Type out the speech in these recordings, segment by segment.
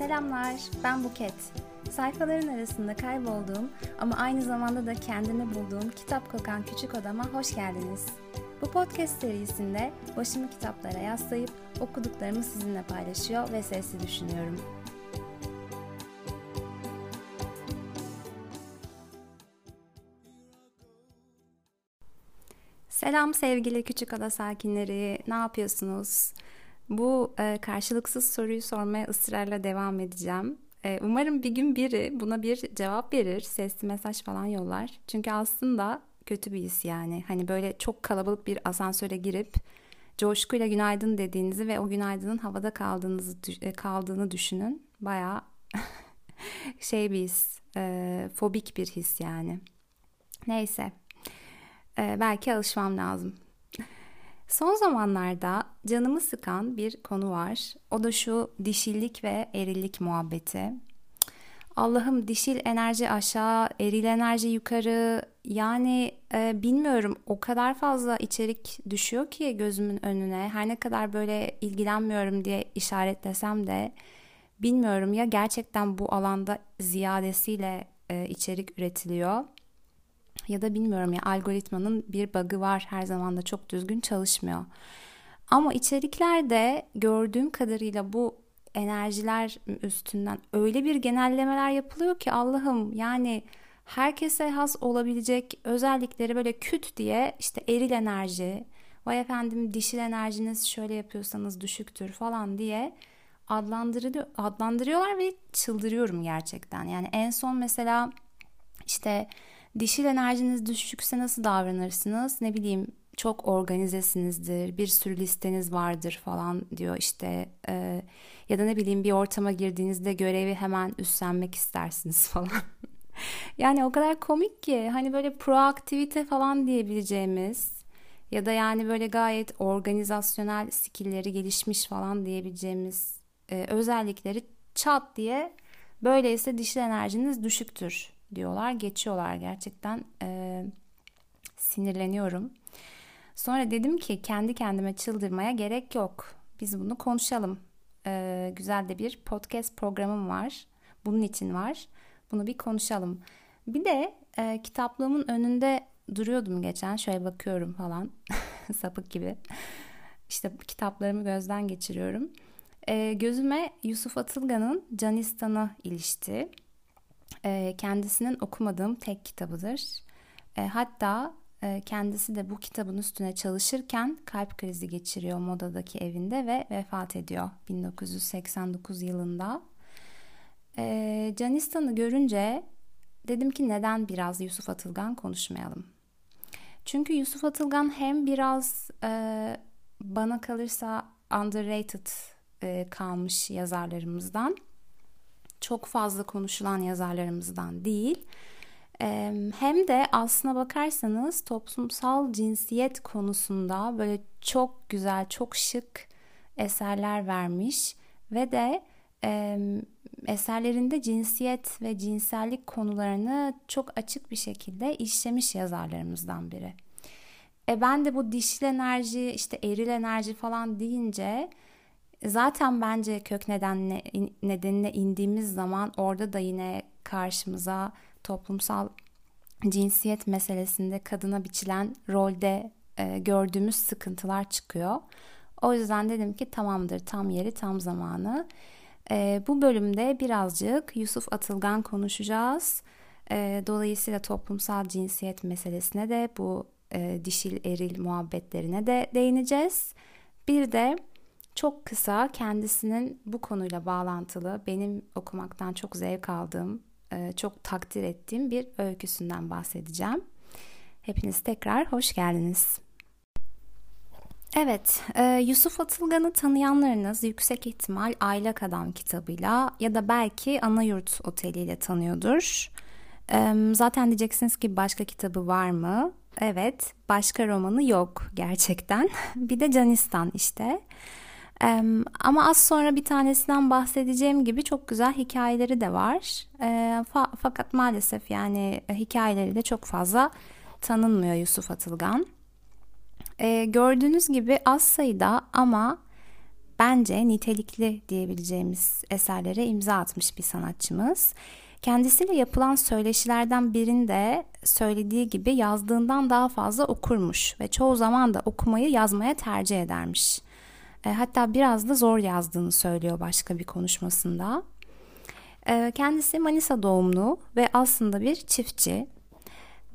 Selamlar, ben Buket. Sayfaların arasında kaybolduğum ama aynı zamanda da kendimi bulduğum kitap kokan küçük odama hoş geldiniz. Bu podcast serisinde başımı kitaplara yaslayıp okuduklarımı sizinle paylaşıyor ve sesli düşünüyorum. Selam sevgili küçük ada sakinleri, ne yapıyorsunuz? Bu e, karşılıksız soruyu sormaya ısrarla devam edeceğim. E, umarım bir gün biri buna bir cevap verir, sesli mesaj falan yollar. Çünkü aslında kötü bir his yani. Hani böyle çok kalabalık bir asansöre girip coşkuyla günaydın dediğinizi ve o günaydının havada kaldığınızı e, kaldığını düşünün. Baya şey bir his, e, fobik bir his yani. Neyse, e, belki alışmam lazım. Son zamanlarda canımı sıkan bir konu var. O da şu dişillik ve erillik muhabbeti. Allah'ım dişil enerji aşağı, eril enerji yukarı. Yani e, bilmiyorum o kadar fazla içerik düşüyor ki gözümün önüne. Her ne kadar böyle ilgilenmiyorum diye işaretlesem de bilmiyorum ya gerçekten bu alanda ziyadesiyle e, içerik üretiliyor ya da bilmiyorum ya algoritmanın bir bug'ı var her zaman da çok düzgün çalışmıyor. Ama içeriklerde gördüğüm kadarıyla bu enerjiler üstünden öyle bir genellemeler yapılıyor ki Allah'ım yani herkese has olabilecek özellikleri böyle küt diye işte eril enerji, vay efendim dişil enerjiniz şöyle yapıyorsanız düşüktür falan diye adlandırıyor, adlandırıyorlar ve çıldırıyorum gerçekten. Yani en son mesela işte Dişil enerjiniz düşükse nasıl davranırsınız? Ne bileyim çok organizesinizdir, bir sürü listeniz vardır falan diyor işte. E, ya da ne bileyim bir ortama girdiğinizde görevi hemen üstlenmek istersiniz falan. yani o kadar komik ki hani böyle proaktivite falan diyebileceğimiz ya da yani böyle gayet organizasyonel skillleri gelişmiş falan diyebileceğimiz e, özellikleri çat diye böyleyse dişil enerjiniz düşüktür diyorlar. Geçiyorlar gerçekten e, sinirleniyorum. Sonra dedim ki kendi kendime çıldırmaya gerek yok. Biz bunu konuşalım. E, güzel de bir podcast programım var. Bunun için var. Bunu bir konuşalım. Bir de e, kitaplığımın önünde duruyordum geçen. Şöyle bakıyorum falan. Sapık gibi. İşte kitaplarımı gözden geçiriyorum. E, gözüme Yusuf Atılgan'ın Canistan'ı ilişti e, kendisinin okumadığım tek kitabıdır. E, hatta e, kendisi de bu kitabın üstüne çalışırken kalp krizi geçiriyor Moda'daki evinde ve vefat ediyor 1989 yılında. E, Canistan'ı görünce dedim ki neden biraz Yusuf Atılgan konuşmayalım? Çünkü Yusuf Atılgan hem biraz e, bana kalırsa underrated e, kalmış yazarlarımızdan çok fazla konuşulan yazarlarımızdan değil. Hem de aslına bakarsanız toplumsal cinsiyet konusunda böyle çok güzel, çok şık eserler vermiş ve de eserlerinde cinsiyet ve cinsellik konularını çok açık bir şekilde işlemiş yazarlarımızdan biri. E ben de bu dişil enerji, işte eril enerji falan deyince Zaten bence kök nedenine, nedenine indiğimiz zaman orada da yine karşımıza toplumsal cinsiyet meselesinde kadına biçilen rolde e, gördüğümüz sıkıntılar çıkıyor. O yüzden dedim ki tamamdır tam yeri tam zamanı. E, bu bölümde birazcık Yusuf Atılgan konuşacağız. E, dolayısıyla toplumsal cinsiyet meselesine de bu e, dişil eril muhabbetlerine de değineceğiz. Bir de çok kısa kendisinin bu konuyla bağlantılı benim okumaktan çok zevk aldığım, e, çok takdir ettiğim bir öyküsünden bahsedeceğim. Hepiniz tekrar hoş geldiniz. Evet, e, Yusuf Atılgan'ı tanıyanlarınız yüksek ihtimal Aylak Adam kitabıyla ya da belki Anayurt Oteli ile tanıyordur. E, zaten diyeceksiniz ki başka kitabı var mı? Evet, başka romanı yok gerçekten. bir de Canistan işte. Ama az sonra bir tanesinden bahsedeceğim gibi çok güzel hikayeleri de var. Fakat maalesef yani hikayeleri de çok fazla tanınmıyor Yusuf Atılgan. Gördüğünüz gibi az sayıda ama bence nitelikli diyebileceğimiz eserlere imza atmış bir sanatçımız. Kendisiyle yapılan söyleşilerden birinde söylediği gibi yazdığından daha fazla okurmuş ve çoğu zaman da okumayı yazmaya tercih edermiş. E, hatta biraz da zor yazdığını söylüyor başka bir konuşmasında. E, kendisi Manisa doğumlu ve aslında bir çiftçi.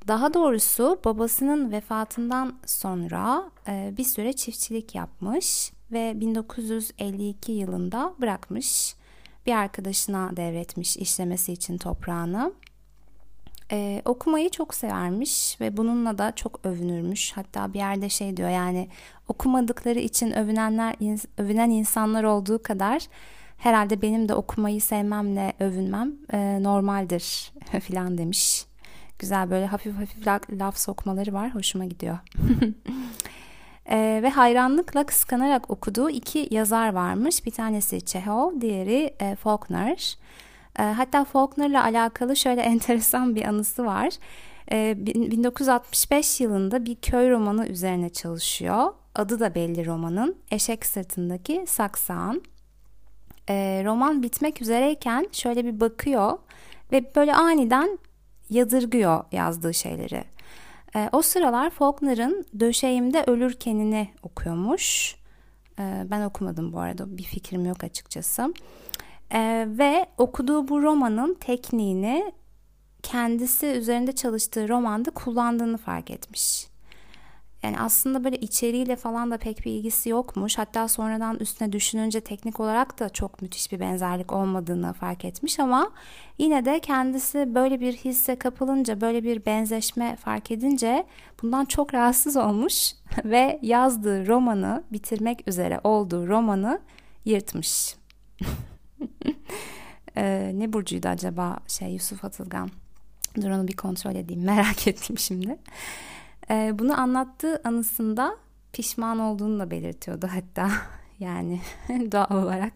Daha doğrusu babasının vefatından sonra e, bir süre çiftçilik yapmış ve 1952 yılında bırakmış. Bir arkadaşına devretmiş işlemesi için toprağını. Ee, okumayı çok severmiş ve bununla da çok övünürmüş. Hatta bir yerde şey diyor yani okumadıkları için övünenler övünen insanlar olduğu kadar herhalde benim de okumayı sevmemle övünmem e, normaldir filan demiş. Güzel böyle hafif hafif laf sokmaları var. Hoşuma gidiyor. e, ve hayranlıkla kıskanarak okuduğu iki yazar varmış. Bir tanesi Çehov, diğeri e, Faulkner. E, hatta Faulkner'la alakalı şöyle enteresan bir anısı var. E, 1965 yılında bir köy romanı üzerine çalışıyor. Adı da belli romanın. Eşek sırtındaki saksağın. E, roman bitmek üzereyken şöyle bir bakıyor ve böyle aniden yadırgıyor yazdığı şeyleri. O sıralar Faulkner'ın Döşeğimde Ölürken'ini okuyormuş. Ben okumadım bu arada bir fikrim yok açıkçası. E, ve okuduğu bu romanın tekniğini kendisi üzerinde çalıştığı romanda kullandığını fark etmiş. Yani aslında böyle içeriğiyle falan da pek bir ilgisi yokmuş. Hatta sonradan üstüne düşününce teknik olarak da çok müthiş bir benzerlik olmadığını fark etmiş ama yine de kendisi böyle bir hisse kapılınca, böyle bir benzeşme fark edince bundan çok rahatsız olmuş ve yazdığı romanı, bitirmek üzere olduğu romanı yırtmış. ee, ne burcuydu acaba şey Yusuf Atılgan? Dur onu bir kontrol edeyim merak ettim şimdi. E, bunu anlattığı anısında pişman olduğunu da belirtiyordu hatta yani doğal olarak.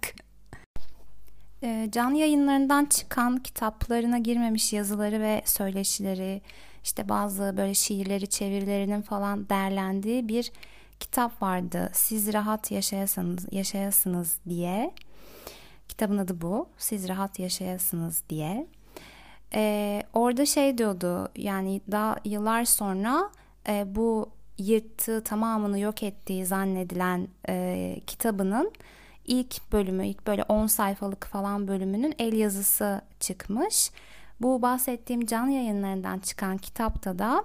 E, canlı yayınlarından çıkan kitaplarına girmemiş yazıları ve söyleşileri işte bazı böyle şiirleri çevirilerinin falan değerlendiği bir kitap vardı. Siz rahat yaşayasınız, yaşayasınız diye. Kitabın adı bu. Siz rahat yaşayasınız diye. Ee, orada şey diyordu yani daha yıllar sonra e, bu yırttığı tamamını yok ettiği zannedilen e, kitabının ilk bölümü, ilk böyle 10 sayfalık falan bölümünün el yazısı çıkmış. Bu bahsettiğim can yayınlarından çıkan kitapta da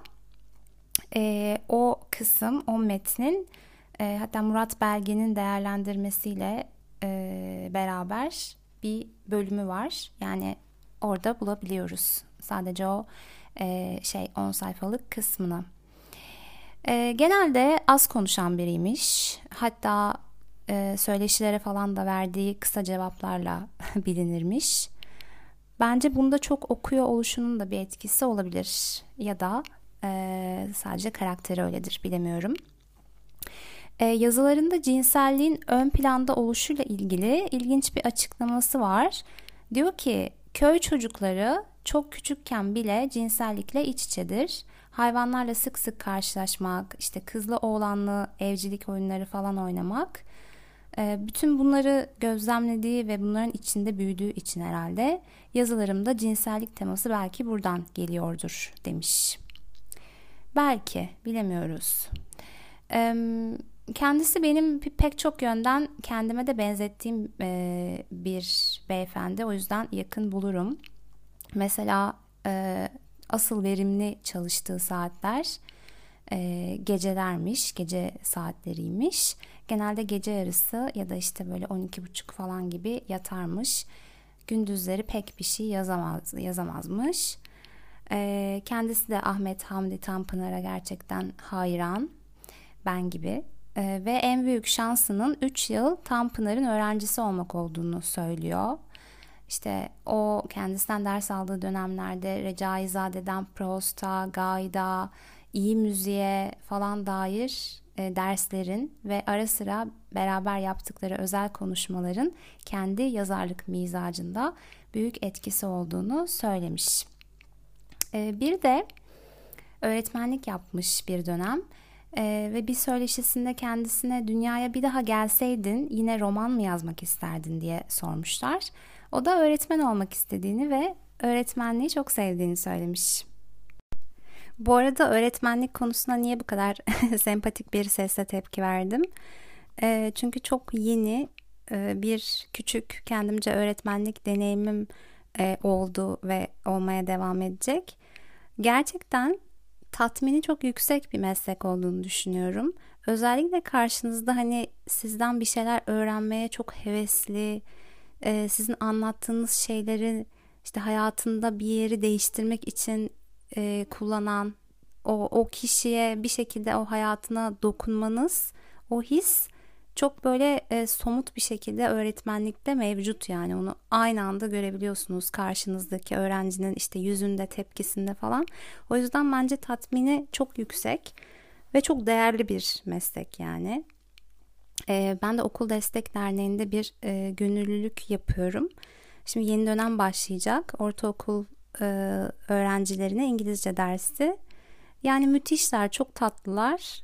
e, o kısım, o metnin e, hatta Murat Belge'nin değerlendirmesiyle e, beraber bir bölümü var. Yani orada bulabiliyoruz sadece o e, şey 10 sayfalık kısmını. E, genelde az konuşan biriymiş. Hatta e, söyleşilere falan da verdiği kısa cevaplarla bilinirmiş. Bence bunda çok okuyor oluşunun da bir etkisi olabilir. Ya da e, sadece karakteri öyledir bilemiyorum. E, yazılarında cinselliğin ön planda oluşuyla ilgili ilginç bir açıklaması var. Diyor ki köy çocukları çok küçükken bile cinsellikle iç içedir hayvanlarla sık sık karşılaşmak, işte kızlı oğlanlı evcilik oyunları falan oynamak. E, bütün bunları gözlemlediği ve bunların içinde büyüdüğü için herhalde yazılarımda cinsellik teması belki buradan geliyordur demiş. Belki bilemiyoruz. Kendisi benim pek çok yönden kendime de benzettiğim e, bir beyefendi. O yüzden yakın bulurum. Mesela e, asıl verimli çalıştığı saatler e, gecelermiş, gece saatleriymiş. Genelde gece yarısı ya da işte böyle 12.30 falan gibi yatarmış. Gündüzleri pek bir şey yazamaz, yazamazmış. E, kendisi de Ahmet Hamdi Tanpınar'a gerçekten hayran. Ben gibi. E, ve en büyük şansının 3 yıl Tanpınar'ın öğrencisi olmak olduğunu söylüyor. İşte o kendisinden ders aldığı dönemlerde Recaizade'den Proust'a, Gayda, iyi müziğe falan dair e, derslerin ve ara sıra beraber yaptıkları özel konuşmaların kendi yazarlık mizacında büyük etkisi olduğunu söylemiş. E, bir de öğretmenlik yapmış bir dönem. Ee, ve bir söyleşisinde kendisine dünyaya bir daha gelseydin yine roman mı yazmak isterdin diye sormuşlar. O da öğretmen olmak istediğini ve öğretmenliği çok sevdiğini söylemiş. Bu arada öğretmenlik konusuna niye bu kadar sempatik bir sesle tepki verdim? E, çünkü çok yeni e, bir küçük kendimce öğretmenlik deneyimim e, oldu ve olmaya devam edecek. Gerçekten tatmini çok yüksek bir meslek olduğunu düşünüyorum. Özellikle karşınızda hani sizden bir şeyler öğrenmeye çok hevesli, e, sizin anlattığınız şeyleri işte hayatında bir yeri değiştirmek için e, kullanan o, o kişiye bir şekilde o hayatına dokunmanız, o his çok böyle e, somut bir şekilde öğretmenlikte mevcut yani onu aynı anda görebiliyorsunuz karşınızdaki öğrencinin işte yüzünde tepkisinde falan. O yüzden bence tatmini çok yüksek ve çok değerli bir meslek yani. E, ben de okul destek derneğinde bir e, gönüllülük yapıyorum. Şimdi yeni dönem başlayacak. Ortaokul e, öğrencilerine İngilizce dersi. Yani müthişler, çok tatlılar.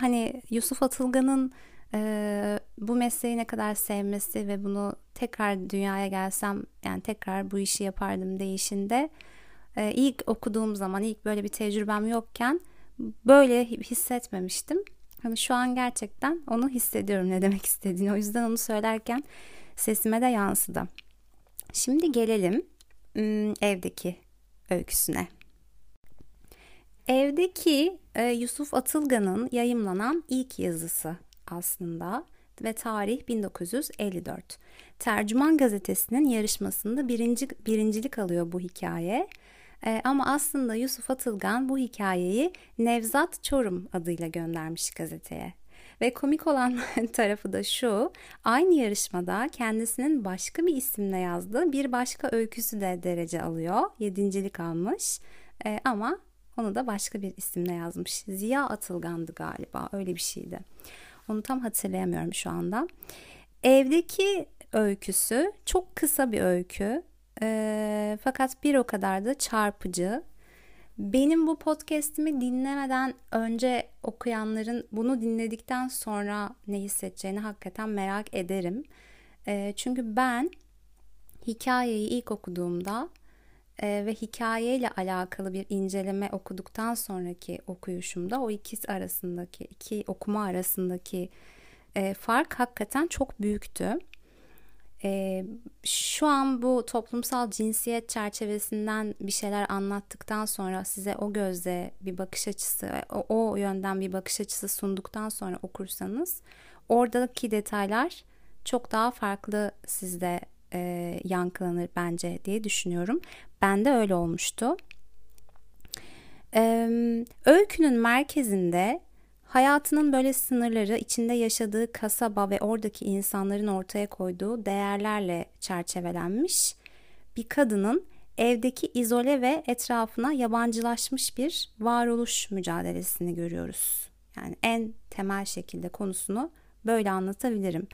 Hani Yusuf Atılgan'ın e, bu mesleği ne kadar sevmesi ve bunu tekrar dünyaya gelsem yani tekrar bu işi yapardım değişinde e, ilk okuduğum zaman ilk böyle bir tecrübem yokken böyle hissetmemiştim. Hani şu an gerçekten onu hissediyorum ne demek istediğini. O yüzden onu söylerken sesime de yansıdı. Şimdi gelelim evdeki öyküsüne. Evdeki e, Yusuf Atılgan'ın yayımlanan ilk yazısı aslında ve tarih 1954. Tercüman gazetesinin yarışmasında birinci, birincilik alıyor bu hikaye. Ee, ama aslında Yusuf Atılgan bu hikayeyi Nevzat Çorum adıyla göndermiş gazeteye. Ve komik olan tarafı da şu, aynı yarışmada kendisinin başka bir isimle yazdığı bir başka öyküsü de derece alıyor. Yedincilik almış ee, ama onu da başka bir isimle yazmış. Ziya Atılgan'dı galiba öyle bir şeydi. Onu tam hatırlayamıyorum şu anda. Evdeki öyküsü çok kısa bir öykü. E, fakat bir o kadar da çarpıcı. Benim bu podcast'imi dinlemeden önce okuyanların bunu dinledikten sonra ne hissedeceğini hakikaten merak ederim. E, çünkü ben hikayeyi ilk okuduğumda e, ve hikayeyle alakalı bir inceleme okuduktan sonraki okuyuşumda o ikisi arasındaki iki okuma arasındaki e, fark hakikaten çok büyüktü. E, şu an bu toplumsal cinsiyet çerçevesinden bir şeyler anlattıktan sonra size o gözle bir bakış açısı, o yönden bir bakış açısı sunduktan sonra okursanız oradaki detaylar çok daha farklı sizde e, yankılanır bence diye düşünüyorum. Ben de öyle olmuştu. E, öykünün merkezinde hayatının böyle sınırları, içinde yaşadığı kasaba ve oradaki insanların ortaya koyduğu değerlerle çerçevelenmiş bir kadının evdeki izole ve etrafına yabancılaşmış bir varoluş mücadelesini görüyoruz. Yani en temel şekilde konusunu böyle anlatabilirim.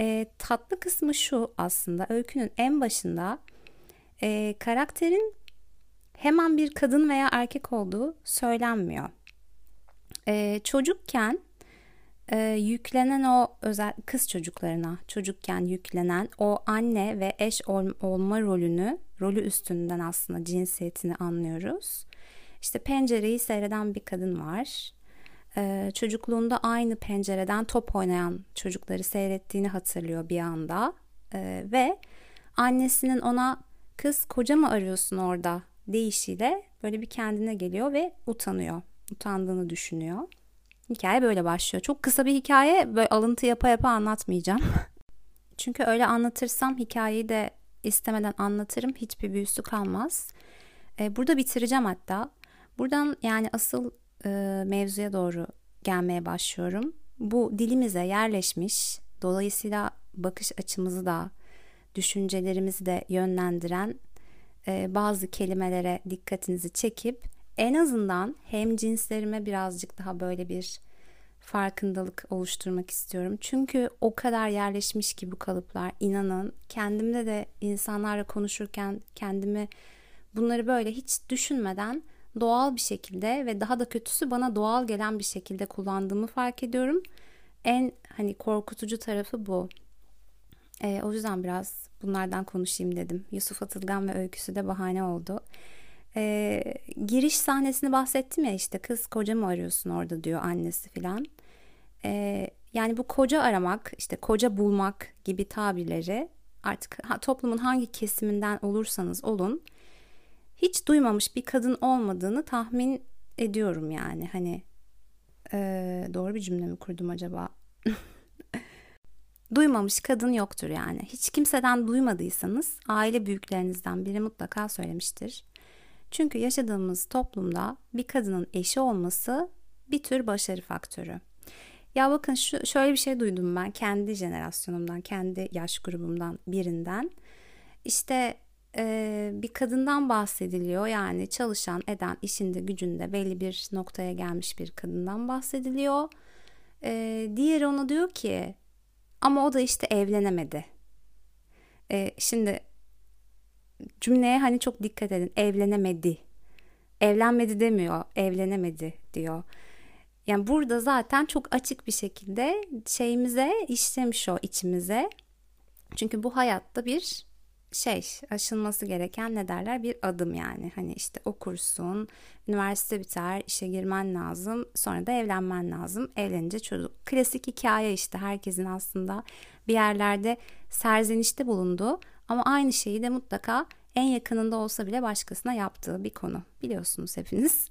E, tatlı kısmı şu aslında öykünün en başında e, karakterin hemen bir kadın veya erkek olduğu söylenmiyor. E, çocukken e, yüklenen o özel kız çocuklarına çocukken yüklenen o anne ve eş ol, olma rolünü rolü üstünden aslında cinsiyetini anlıyoruz. İşte pencereyi seyreden bir kadın var e, çocukluğunda aynı pencereden top oynayan çocukları seyrettiğini hatırlıyor bir anda e, ve annesinin ona kız koca mı arıyorsun orada deyişiyle böyle bir kendine geliyor ve utanıyor. Utandığını düşünüyor. Hikaye böyle başlıyor. Çok kısa bir hikaye. Böyle alıntı yapa yapa anlatmayacağım. Çünkü öyle anlatırsam hikayeyi de istemeden anlatırım. Hiçbir büyüsü kalmaz. Ee, burada bitireceğim hatta. Buradan yani asıl e, mevzuya doğru gelmeye başlıyorum. Bu dilimize yerleşmiş, dolayısıyla bakış açımızı da, düşüncelerimizi de yönlendiren e, bazı kelimelere dikkatinizi çekip en azından hem cinslerime birazcık daha böyle bir farkındalık oluşturmak istiyorum. Çünkü o kadar yerleşmiş ki bu kalıplar inanın kendimde de insanlarla konuşurken kendimi bunları böyle hiç düşünmeden doğal bir şekilde ve daha da kötüsü bana doğal gelen bir şekilde kullandığımı fark ediyorum. En hani korkutucu tarafı bu. E, o yüzden biraz bunlardan konuşayım dedim. Yusuf Atılgan ve öyküsü de bahane oldu. E, giriş sahnesini bahsettim ya işte kız koca mı arıyorsun orada diyor annesi filan. E, yani bu koca aramak işte koca bulmak gibi tabirleri artık toplumun hangi kesiminden olursanız olun hiç duymamış bir kadın olmadığını tahmin ediyorum yani. Hani e, doğru bir cümle mi kurdum acaba? Duymamış kadın yoktur yani. Hiç kimseden duymadıysanız aile büyüklerinizden biri mutlaka söylemiştir. Çünkü yaşadığımız toplumda bir kadının eşi olması bir tür başarı faktörü. Ya bakın şu, şöyle bir şey duydum ben kendi jenerasyonumdan, kendi yaş grubumdan birinden. İşte e, bir kadından bahsediliyor. Yani çalışan, eden, işinde, gücünde belli bir noktaya gelmiş bir kadından bahsediliyor. E, diğeri ona diyor ki ama o da işte evlenemedi. E, şimdi cümleye hani çok dikkat edin. Evlenemedi. Evlenmedi demiyor. Evlenemedi diyor. Yani burada zaten çok açık bir şekilde şeyimize işlemiş o içimize. Çünkü bu hayatta bir şey aşılması gereken ne derler bir adım yani. Hani işte okursun, üniversite biter, işe girmen lazım, sonra da evlenmen lazım. Evlenince çocuk. Klasik hikaye işte herkesin aslında bir yerlerde serzenişte bulunduğu ama aynı şeyi de mutlaka en yakınında olsa bile başkasına yaptığı bir konu. Biliyorsunuz hepiniz.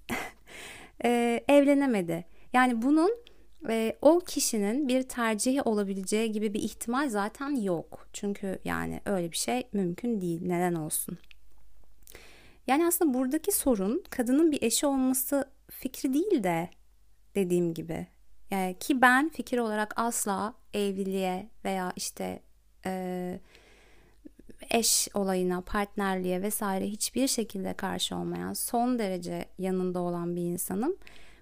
ee, evlenemedi. Yani bunun e, o kişinin bir tercihi olabileceği gibi bir ihtimal zaten yok. Çünkü yani öyle bir şey mümkün değil. Neden olsun? Yani aslında buradaki sorun kadının bir eşi olması fikri değil de dediğim gibi. Yani ki ben fikir olarak asla evliliğe veya işte e, eş olayına, partnerliğe vesaire hiçbir şekilde karşı olmayan, son derece yanında olan bir insanım.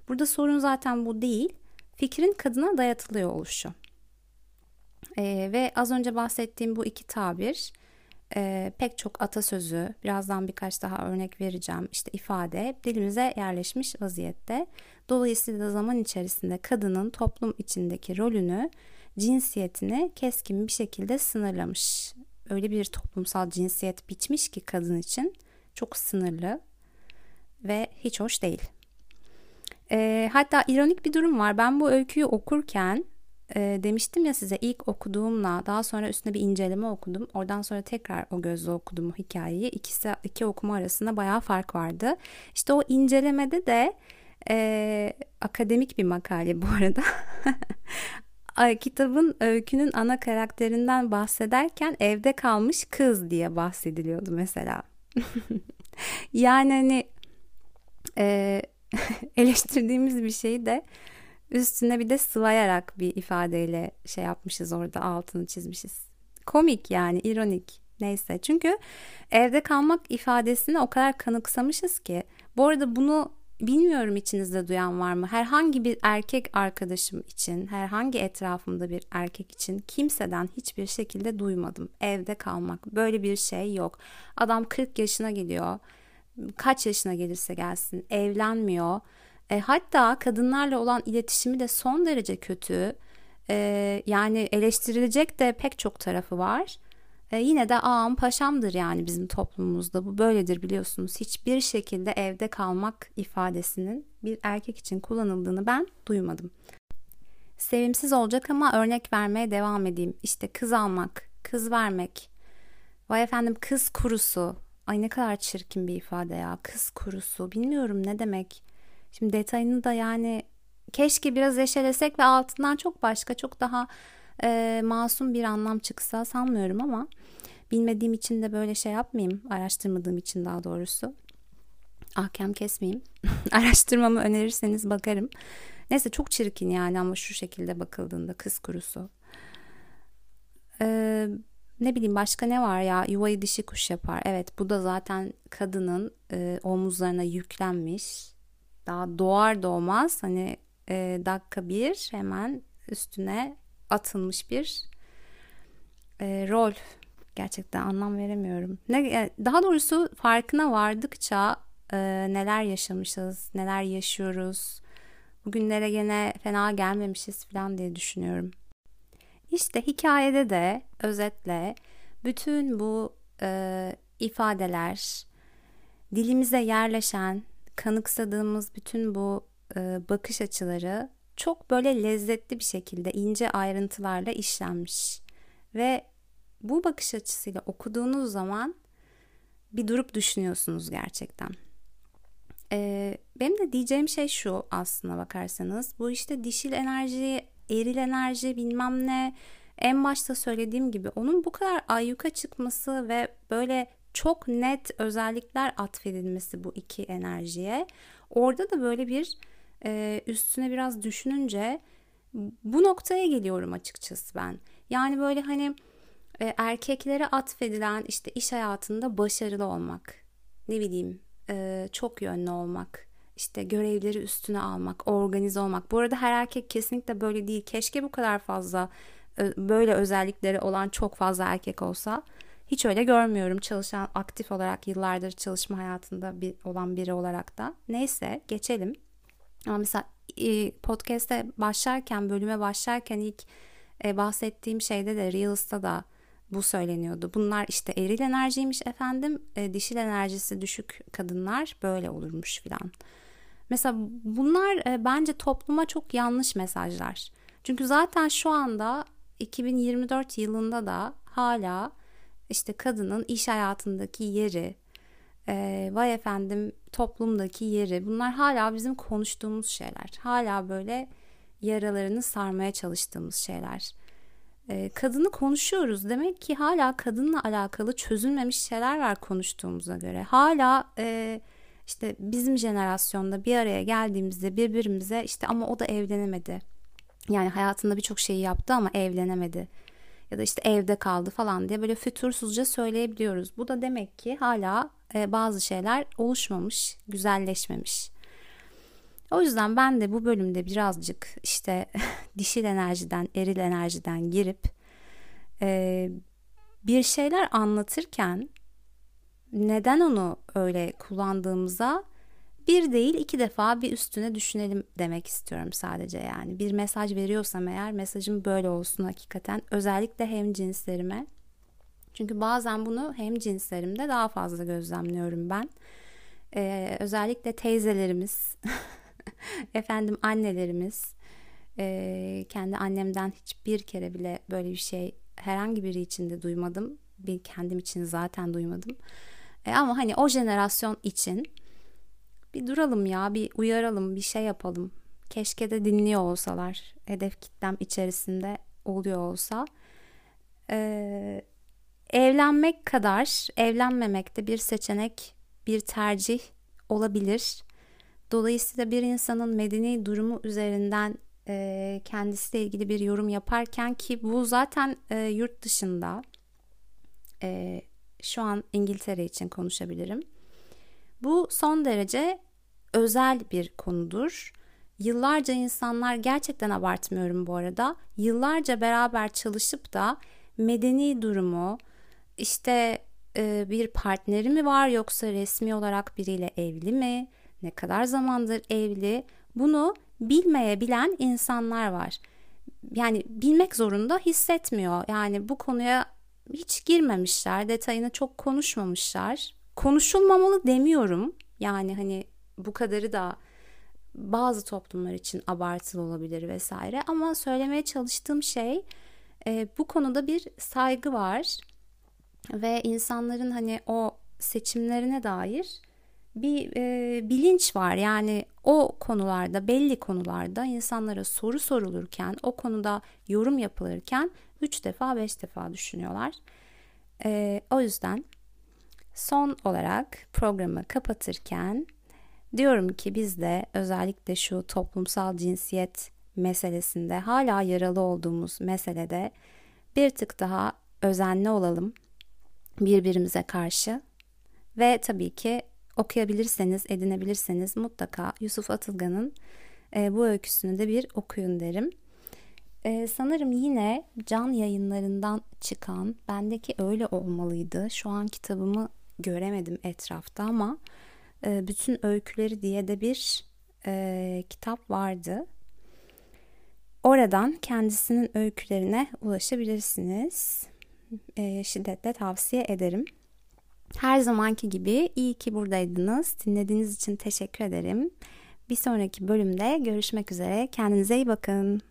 Burada sorun zaten bu değil. Fikrin kadına dayatılıyor oluşu. Ee, ve az önce bahsettiğim bu iki tabir e, pek çok atasözü, birazdan birkaç daha örnek vereceğim, işte ifade dilimize yerleşmiş vaziyette. Dolayısıyla zaman içerisinde kadının toplum içindeki rolünü, cinsiyetini keskin bir şekilde sınırlamış. Öyle bir toplumsal cinsiyet biçmiş ki kadın için çok sınırlı ve hiç hoş değil. E, hatta ironik bir durum var. Ben bu öyküyü okurken e, demiştim ya size ilk okuduğumla daha sonra üstüne bir inceleme okudum. Oradan sonra tekrar o gözle okudum hikayeyi. İkisi, iki okuma arasında bayağı fark vardı. İşte o incelemede de e, akademik bir makale bu arada. Kitabın öykünün ana karakterinden bahsederken evde kalmış kız diye bahsediliyordu mesela. yani hani e, eleştirdiğimiz bir şeyi de üstüne bir de sıvayarak bir ifadeyle şey yapmışız orada altını çizmişiz. Komik yani ironik neyse. Çünkü evde kalmak ifadesini o kadar kanıksamışız ki. Bu arada bunu bilmiyorum içinizde duyan var mı? Herhangi bir erkek arkadaşım için, herhangi etrafımda bir erkek için kimseden hiçbir şekilde duymadım. Evde kalmak böyle bir şey yok. Adam 40 yaşına geliyor kaç yaşına gelirse gelsin evlenmiyor. E, hatta kadınlarla olan iletişimi de son derece kötü. E, yani eleştirilecek de pek çok tarafı var. E, yine de ağam paşamdır yani bizim toplumumuzda. Bu böyledir biliyorsunuz. Hiçbir şekilde evde kalmak ifadesinin bir erkek için kullanıldığını ben duymadım. Sevimsiz olacak ama örnek vermeye devam edeyim. İşte kız almak, kız vermek. Vay efendim kız kurusu, Ay ne kadar çirkin bir ifade ya. Kız kurusu. Bilmiyorum ne demek. Şimdi detayını da yani keşke biraz eşelesek ve altından çok başka çok daha e, masum bir anlam çıksa sanmıyorum ama bilmediğim için de böyle şey yapmayayım. Araştırmadığım için daha doğrusu. Ahkam kesmeyeyim. Araştırmamı önerirseniz bakarım. Neyse çok çirkin yani ama şu şekilde bakıldığında kız kurusu. Ee, ne bileyim başka ne var ya yuvayı dişi kuş yapar. Evet bu da zaten kadının e, omuzlarına yüklenmiş. Daha doğar doğmaz hani e, dakika bir hemen üstüne atılmış bir e, rol. Gerçekten anlam veremiyorum. Ne, daha doğrusu farkına vardıkça e, neler yaşamışız, neler yaşıyoruz. Bugünlere gene fena gelmemişiz falan diye düşünüyorum. İşte hikayede de özetle bütün bu e, ifadeler, dilimize yerleşen, kanıksadığımız bütün bu e, bakış açıları çok böyle lezzetli bir şekilde ince ayrıntılarla işlenmiş. Ve bu bakış açısıyla okuduğunuz zaman bir durup düşünüyorsunuz gerçekten. Ee, benim de diyeceğim şey şu aslına bakarsanız. Bu işte dişil enerji, eril enerji bilmem ne en başta söylediğim gibi onun bu kadar ayyuka çıkması ve böyle çok net özellikler atfedilmesi bu iki enerjiye. Orada da böyle bir e, üstüne biraz düşününce bu noktaya geliyorum açıkçası ben. Yani böyle hani e, erkeklere atfedilen işte iş hayatında başarılı olmak, ne bileyim e, çok yönlü olmak, işte görevleri üstüne almak, organize olmak. Bu arada her erkek kesinlikle böyle değil. Keşke bu kadar fazla böyle özellikleri olan çok fazla erkek olsa. Hiç öyle görmüyorum çalışan aktif olarak yıllardır çalışma hayatında bir olan biri olarak da. Neyse geçelim. Ama mesela podcast'e başlarken, bölüme başlarken ilk bahsettiğim şeyde de Reels'ta da bu söyleniyordu. Bunlar işte eril enerjiymiş efendim, dişil enerjisi düşük kadınlar böyle olurmuş filan. Mesela bunlar bence topluma çok yanlış mesajlar. Çünkü zaten şu anda 2024 yılında da hala işte kadının iş hayatındaki yeri, e, vay efendim toplumdaki yeri bunlar hala bizim konuştuğumuz şeyler. Hala böyle yaralarını sarmaya çalıştığımız şeyler. E, kadını konuşuyoruz. Demek ki hala kadınla alakalı çözülmemiş şeyler var konuştuğumuza göre. Hala e, işte bizim jenerasyonda bir araya geldiğimizde birbirimize işte ama o da evlenemedi. Yani hayatında birçok şeyi yaptı ama evlenemedi ya da işte evde kaldı falan diye böyle fütursuzca söyleyebiliyoruz. Bu da demek ki hala e, bazı şeyler oluşmamış, güzelleşmemiş. O yüzden ben de bu bölümde birazcık işte dişil enerjiden, eril enerjiden girip e, bir şeyler anlatırken neden onu öyle kullandığımıza bir değil iki defa bir üstüne düşünelim demek istiyorum sadece yani. Bir mesaj veriyorsam eğer mesajım böyle olsun hakikaten. Özellikle hem cinslerime. Çünkü bazen bunu hem cinslerimde daha fazla gözlemliyorum ben. Ee, özellikle teyzelerimiz, efendim annelerimiz, e, kendi annemden hiçbir kere bile böyle bir şey herhangi biri için de duymadım. Bir kendim için zaten duymadım. E, ama hani o jenerasyon için bir duralım ya bir uyaralım bir şey yapalım. Keşke de dinliyor olsalar hedef kitlem içerisinde oluyor olsa. Ee, evlenmek kadar evlenmemek de bir seçenek bir tercih olabilir. Dolayısıyla bir insanın medeni durumu üzerinden e, kendisiyle ilgili bir yorum yaparken ki bu zaten e, yurt dışında e, şu an İngiltere için konuşabilirim bu son derece özel bir konudur. Yıllarca insanlar gerçekten abartmıyorum bu arada. Yıllarca beraber çalışıp da medeni durumu işte e, bir partneri mi var yoksa resmi olarak biriyle evli mi? Ne kadar zamandır evli? Bunu bilmeyebilen insanlar var. Yani bilmek zorunda hissetmiyor. Yani bu konuya hiç girmemişler, detayını çok konuşmamışlar konuşulmamalı demiyorum. Yani hani bu kadarı da bazı toplumlar için abartılı olabilir vesaire ama söylemeye çalıştığım şey e, bu konuda bir saygı var ve insanların hani o seçimlerine dair bir e, bilinç var. Yani o konularda belli konularda insanlara soru sorulurken o konuda yorum yapılırken üç defa beş defa düşünüyorlar. E, o yüzden Son olarak programı kapatırken diyorum ki biz de özellikle şu toplumsal cinsiyet meselesinde hala yaralı olduğumuz meselede bir tık daha özenli olalım birbirimize karşı ve tabii ki okuyabilirseniz, edinebilirseniz mutlaka Yusuf Atılgan'ın e, bu öyküsünü de bir okuyun derim. E, sanırım yine can yayınlarından çıkan bendeki öyle olmalıydı. Şu an kitabımı göremedim etrafta ama e, Bütün Öyküleri diye de bir e, kitap vardı. Oradan kendisinin öykülerine ulaşabilirsiniz. E, şiddetle tavsiye ederim. Her zamanki gibi iyi ki buradaydınız. Dinlediğiniz için teşekkür ederim. Bir sonraki bölümde görüşmek üzere. Kendinize iyi bakın.